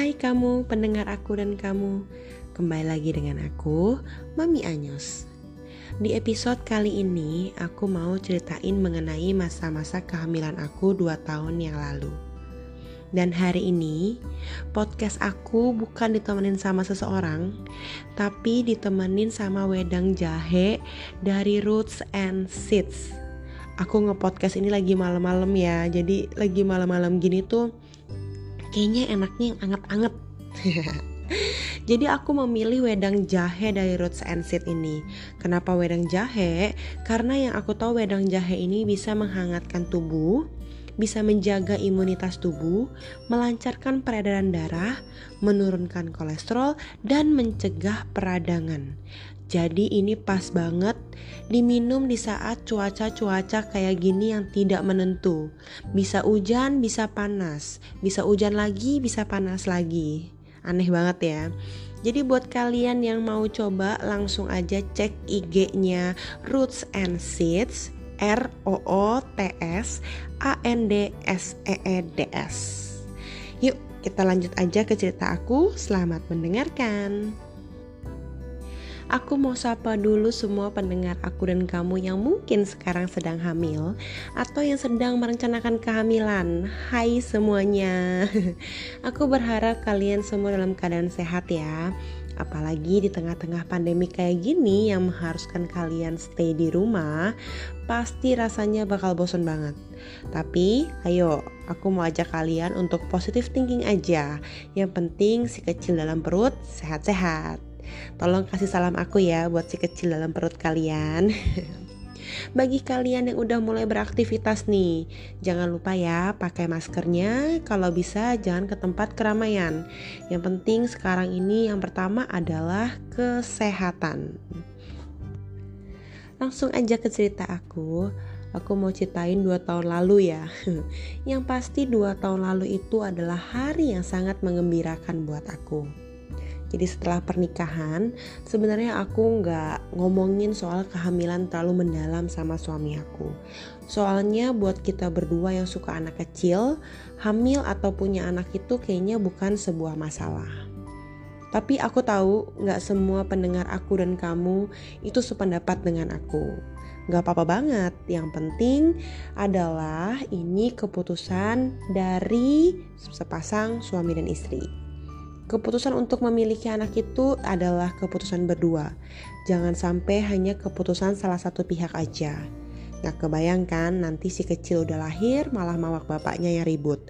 Hai kamu pendengar aku dan kamu. Kembali lagi dengan aku, Mami Anyos. Di episode kali ini aku mau ceritain mengenai masa-masa kehamilan aku 2 tahun yang lalu. Dan hari ini podcast aku bukan ditemenin sama seseorang Tapi ditemenin sama wedang jahe dari Roots and Seeds. Aku nge-podcast ini lagi malam-malam ya Jadi lagi malam-malam gini tuh kayaknya enaknya yang anget-anget Jadi aku memilih wedang jahe dari Roots and Seed ini. Kenapa wedang jahe? Karena yang aku tahu wedang jahe ini bisa menghangatkan tubuh, bisa menjaga imunitas tubuh, melancarkan peredaran darah, menurunkan kolesterol, dan mencegah peradangan. Jadi ini pas banget diminum di saat cuaca-cuaca kayak gini yang tidak menentu. Bisa hujan, bisa panas. Bisa hujan lagi, bisa panas lagi. Aneh banget ya. Jadi buat kalian yang mau coba langsung aja cek IG-nya Roots and Seeds R O O T S A N D S E E D S. Yuk, kita lanjut aja ke cerita aku. Selamat mendengarkan. Aku mau sapa dulu semua pendengar aku dan kamu yang mungkin sekarang sedang hamil atau yang sedang merencanakan kehamilan. Hai semuanya. Aku berharap kalian semua dalam keadaan sehat ya. Apalagi di tengah-tengah pandemi kayak gini yang mengharuskan kalian stay di rumah, pasti rasanya bakal bosan banget. Tapi ayo, aku mau ajak kalian untuk positive thinking aja. Yang penting si kecil dalam perut sehat-sehat. Tolong kasih salam aku ya buat si kecil dalam perut kalian. Bagi kalian yang udah mulai beraktivitas nih, jangan lupa ya pakai maskernya. Kalau bisa jangan ke tempat keramaian. Yang penting sekarang ini yang pertama adalah kesehatan. Langsung aja ke cerita aku. Aku mau ceritain dua tahun lalu ya. Yang pasti dua tahun lalu itu adalah hari yang sangat mengembirakan buat aku. Jadi setelah pernikahan, sebenarnya aku nggak ngomongin soal kehamilan terlalu mendalam sama suami aku. Soalnya buat kita berdua yang suka anak kecil, hamil atau punya anak itu kayaknya bukan sebuah masalah. Tapi aku tahu nggak semua pendengar aku dan kamu itu sependapat dengan aku. Gak apa-apa banget, yang penting adalah ini keputusan dari sepasang suami dan istri. Keputusan untuk memiliki anak itu adalah keputusan berdua. Jangan sampai hanya keputusan salah satu pihak aja. Gak kebayangkan nanti si kecil udah lahir malah mawak bapaknya yang ribut.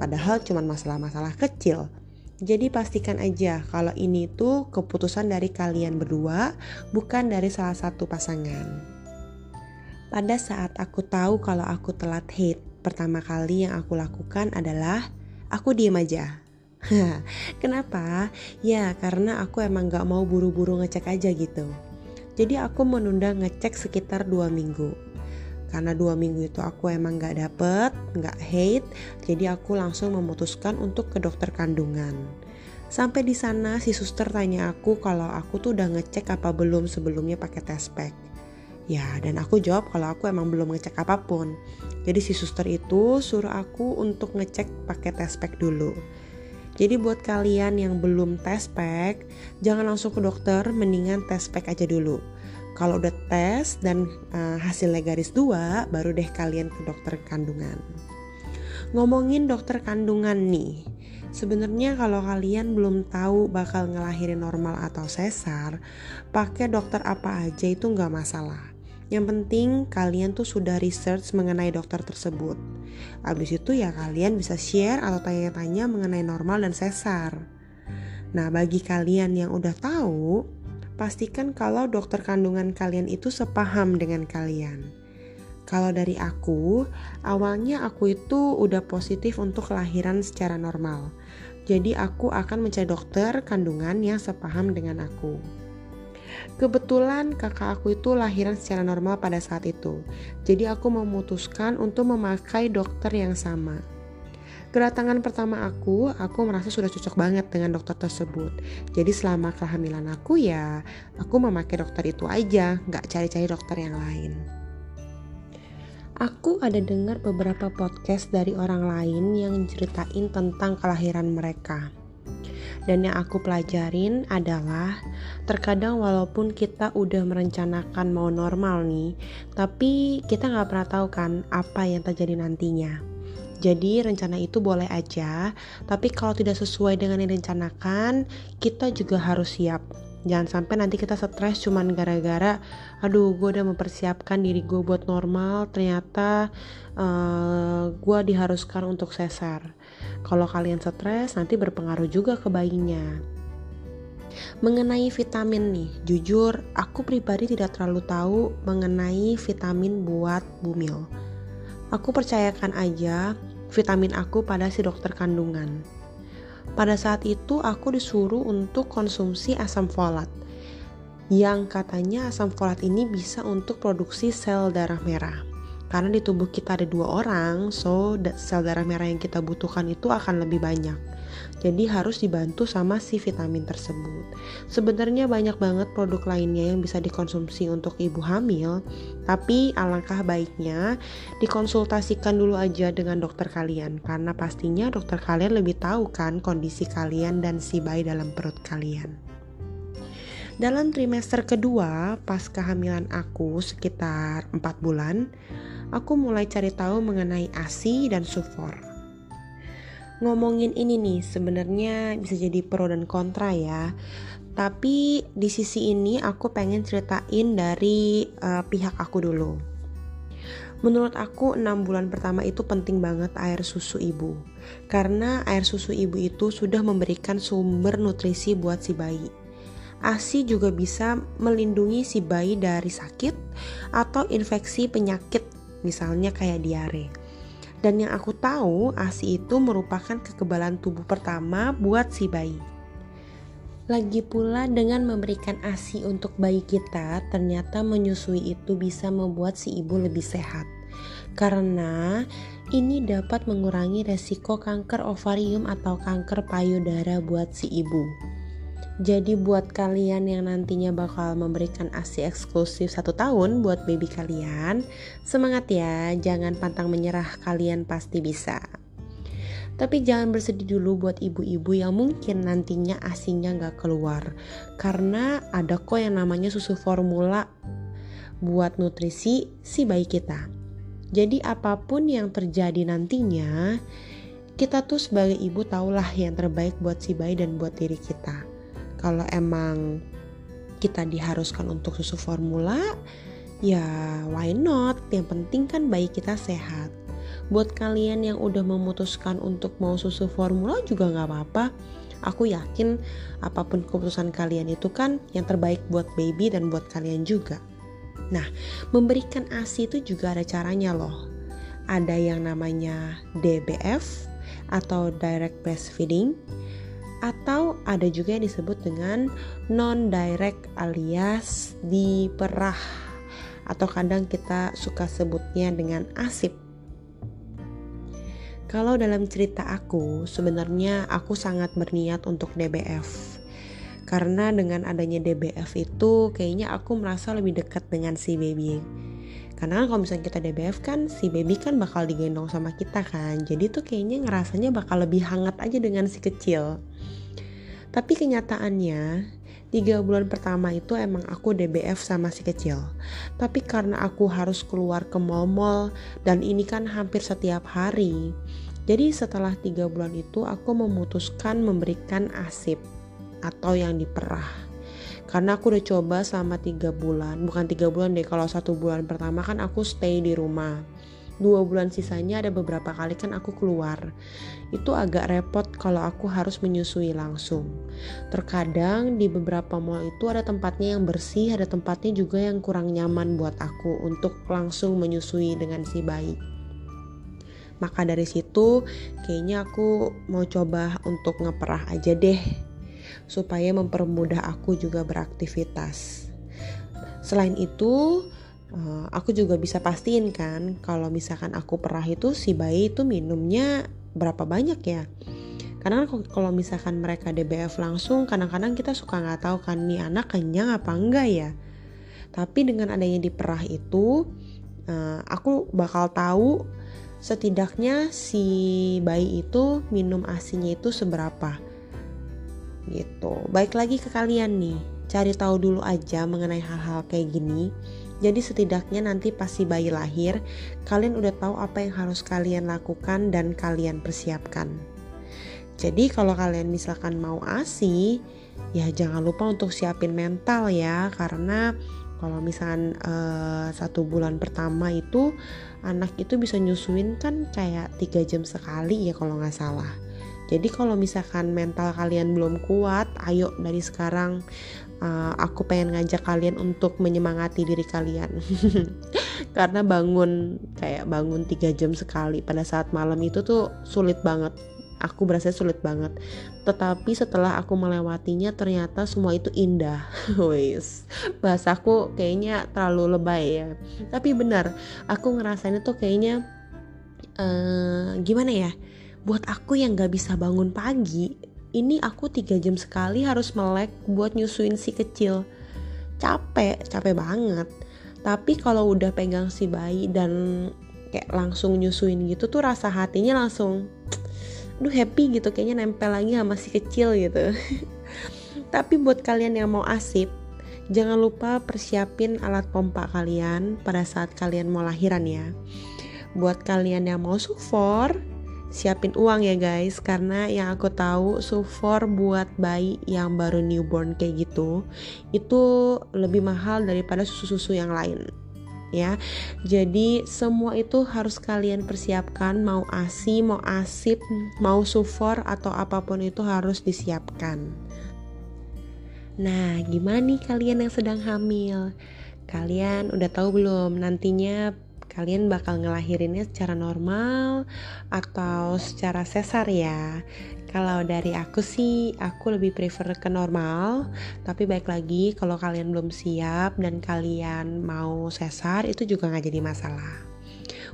Padahal cuma masalah-masalah kecil. Jadi pastikan aja kalau ini tuh keputusan dari kalian berdua, bukan dari salah satu pasangan. Pada saat aku tahu kalau aku telat hate, pertama kali yang aku lakukan adalah aku diem aja Kenapa? Ya karena aku emang gak mau buru-buru ngecek aja gitu Jadi aku menunda ngecek sekitar dua minggu karena dua minggu itu aku emang gak dapet, gak hate, jadi aku langsung memutuskan untuk ke dokter kandungan. Sampai di sana si suster tanya aku kalau aku tuh udah ngecek apa belum sebelumnya pakai test pack. Ya, dan aku jawab kalau aku emang belum ngecek apa pun. Jadi si suster itu suruh aku untuk ngecek pakai test pack dulu. Jadi buat kalian yang belum tes pack, jangan langsung ke dokter, mendingan tes pack aja dulu. Kalau udah tes dan uh, hasilnya garis dua, baru deh kalian ke dokter kandungan. Ngomongin dokter kandungan nih, sebenarnya kalau kalian belum tahu bakal ngelahirin normal atau sesar, pakai dokter apa aja itu nggak masalah. Yang penting kalian tuh sudah research mengenai dokter tersebut. Abis itu ya kalian bisa share atau tanya-tanya mengenai normal dan sesar. Nah bagi kalian yang udah tahu, pastikan kalau dokter kandungan kalian itu sepaham dengan kalian. Kalau dari aku, awalnya aku itu udah positif untuk kelahiran secara normal. Jadi aku akan mencari dokter kandungan yang sepaham dengan aku. Kebetulan kakak aku itu lahiran secara normal pada saat itu. Jadi aku memutuskan untuk memakai dokter yang sama. Kedatangan pertama aku, aku merasa sudah cocok banget dengan dokter tersebut. Jadi selama kehamilan aku ya, aku memakai dokter itu aja, nggak cari-cari dokter yang lain. Aku ada dengar beberapa podcast dari orang lain yang ceritain tentang kelahiran mereka. Dan yang aku pelajarin adalah terkadang walaupun kita udah merencanakan mau normal nih, tapi kita nggak pernah tahu kan apa yang terjadi nantinya. Jadi rencana itu boleh aja, tapi kalau tidak sesuai dengan yang direncanakan, kita juga harus siap. Jangan sampai nanti kita stres cuman gara-gara, aduh gue udah mempersiapkan diri gue buat normal, ternyata uh, eh, gue diharuskan untuk sesar. Kalau kalian stres nanti berpengaruh juga ke bayinya. Mengenai vitamin nih, jujur aku pribadi tidak terlalu tahu mengenai vitamin buat bumil. Aku percayakan aja vitamin aku pada si dokter kandungan. Pada saat itu aku disuruh untuk konsumsi asam folat. Yang katanya asam folat ini bisa untuk produksi sel darah merah. Karena di tubuh kita ada dua orang so sel darah merah yang kita butuhkan itu akan lebih banyak jadi harus dibantu sama si vitamin tersebut sebenarnya banyak banget produk lainnya yang bisa dikonsumsi untuk ibu hamil tapi alangkah baiknya dikonsultasikan dulu aja dengan dokter kalian karena pastinya dokter kalian lebih tahu kan kondisi kalian dan si bayi dalam perut kalian dalam trimester kedua pas kehamilan aku sekitar 4 bulan aku mulai cari tahu mengenai ASI dan sufor. Ngomongin ini nih sebenarnya bisa jadi pro dan kontra ya. Tapi di sisi ini aku pengen ceritain dari uh, pihak aku dulu. Menurut aku 6 bulan pertama itu penting banget air susu ibu Karena air susu ibu itu sudah memberikan sumber nutrisi buat si bayi ASI juga bisa melindungi si bayi dari sakit atau infeksi penyakit misalnya kayak diare. Dan yang aku tahu, ASI itu merupakan kekebalan tubuh pertama buat si bayi. Lagi pula dengan memberikan ASI untuk bayi kita, ternyata menyusui itu bisa membuat si ibu lebih sehat. Karena ini dapat mengurangi resiko kanker ovarium atau kanker payudara buat si ibu. Jadi buat kalian yang nantinya bakal memberikan ASI eksklusif satu tahun buat baby kalian, semangat ya, jangan pantang menyerah, kalian pasti bisa. Tapi jangan bersedih dulu buat ibu-ibu yang mungkin nantinya asinya nggak keluar, karena ada kok yang namanya susu formula buat nutrisi si bayi kita. Jadi apa pun yang terjadi nantinya, kita tuh sebagai ibu tahulah yang terbaik buat si bayi dan buat diri kita kalau emang kita diharuskan untuk susu formula ya why not? Yang penting kan bayi kita sehat. Buat kalian yang udah memutuskan untuk mau susu formula juga nggak apa-apa. Aku yakin apa pun keputusan kalian itu kan yang terbaik buat baby dan buat kalian juga. Nah memberikan ASI itu juga ada caranya loh. Ada yang namanya DBF atau direct breastfeeding atau ada juga yang disebut dengan non direct alias diperah atau kadang kita suka sebutnya dengan asip. Kalau dalam cerita aku, sebenarnya aku sangat berniat untuk DBF. Karena dengan adanya DBF itu kayaknya aku merasa lebih dekat dengan si baby. Karena kan kalau misalnya kita DBF kan si baby kan bakal digendong sama kita kan. Jadi tuh kayaknya ngerasanya bakal lebih hangat aja dengan si kecil. Tapi kenyataannya, tiga bulan pertama itu emang aku DBF sama si kecil. Tapi karena aku harus keluar ke mall-mall dan ini kan hampir setiap hari. Jadi setelah tiga bulan itu aku memutuskan memberikan asip atau yang diperah. Karena aku udah coba selama tiga bulan, bukan tiga bulan deh. Kalau satu bulan pertama kan aku stay di rumah. Dua bulan sisanya ada beberapa kali kan aku keluar. Itu agak repot kalau aku harus menyusui langsung. Terkadang di beberapa mall itu ada tempatnya yang bersih ada tempatnya juga yang kurang nyaman buat aku untuk langsung menyusui dengan si bayi. Maka dari situ kayaknya aku mau coba untuk ngeperah aja deh supaya mempermudah aku juga beraktivitas. Selain itu uh, aku juga bisa pastiin kan kalau misalkan aku perah itu si bayi itu minumnya berapa banyak ya? Karena kalau misalkan mereka DBF langsung kadang-kadang kita suka nggak tahu kan nih anak kenyang apa enggak ya? Tapi dengan adanya diperah itu uh, aku bakal tahu setidaknya si bayi itu minum asinya itu seberapa gitu. Baik lagi ke kalian nih, cari tahu dulu aja mengenai hal-hal kayak gini. Jadi setidaknya nanti pasti bayi lahir, kalian udah tahu apa yang harus kalian lakukan dan kalian persiapkan. Jadi kalau kalian misalkan mau ASI, ya jangan lupa untuk siapin mental ya, karena kalau misalkan uh, satu bulan pertama itu anak itu bisa nyusuin kan kayak tiga jam sekali ya kalau nggak salah. Jadi kalau misalkan mental kalian belum kuat, ayo dari sekarang uh, aku pengen ngajak kalian untuk menyemangati diri kalian. Karena bangun kayak bangun tiga jam sekali pada saat malam itu tuh sulit banget. Aku berasa sulit banget. Tetapi setelah aku melewatinya ternyata semua itu indah. Wes bahasaku kayaknya terlalu lebay ya. Tapi benar aku ngerasain itu kayaknya uh, gimana ya buat aku yang gak bisa bangun pagi ini aku tiga jam sekali harus melek buat nyusuin si kecil. Capek capek banget. Tapi kalau udah pegang si bayi dan kayak langsung nyusuin gitu tuh rasa hatinya langsung duh happy gitu kayaknya nempel lagi sama si kecil gitu. Tapi buat kalian yang mau asip jangan lupa persiapin alat pompa kalian pada saat kalian mau lahiran ya. Buat kalian yang mau sufor siapin uang ya guys. Karena yang aku tahu sufor buat bayi yang baru newborn kayak gitu itu lebih mahal daripada susu-susu yang lain ya. Jadi semua itu harus kalian persiapkan. Mau asi mau asip mau sufor atau apa pun itu harus disiapkan. Nah gimana nih kalian yang sedang hamil? Kalian udah tahu belum nantinya kalian bakal ngelahirinnya secara normal atau secara sesar ya. Kalau dari aku sih aku lebih prefer ke normal. Tapi baik lagi kalau kalian belum siap dan kalian mau sesar itu juga nggak jadi masalah.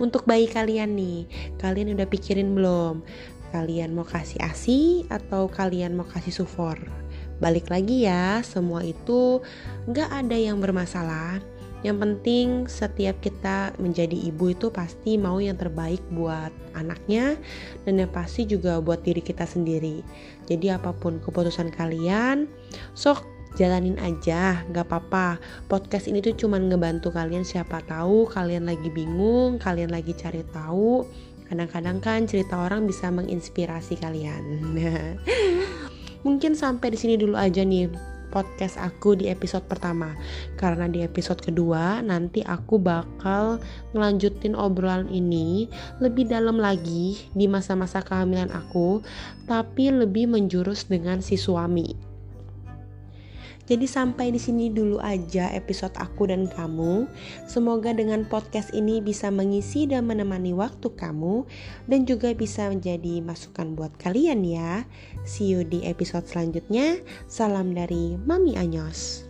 Untuk bayi kalian nih kalian udah pikirin belum? Kalian mau kasih asi atau kalian mau kasih sufor? Balik lagi ya semua itu nggak ada yang bermasalah yang penting setiap kita menjadi ibu itu pasti mau yang terbaik buat anaknya dan yang pasti juga buat diri kita sendiri. Jadi apa pun keputusan kalian, sok jalanin aja, gak apa-apa. Podcast ini tuh cuman ngebantu kalian siapa tahu kalian lagi bingung, kalian lagi cari tahu. Kadang-kadang kan cerita orang bisa menginspirasi kalian. Mungkin sampai di sini dulu aja nih podcast aku di episode pertama. Karena di episode kedua nanti aku bakal ngelanjutin obrolan ini lebih dalam lagi di masa-masa kehamilan aku tapi lebih menjurus dengan si suami jadi sampai di sini dulu aja episode aku dan kamu. Semoga dengan podcast ini bisa mengisi dan menemani waktu kamu dan juga bisa menjadi masukan buat kalian ya. See you di episode selanjutnya. Salam dari Mami Anyos.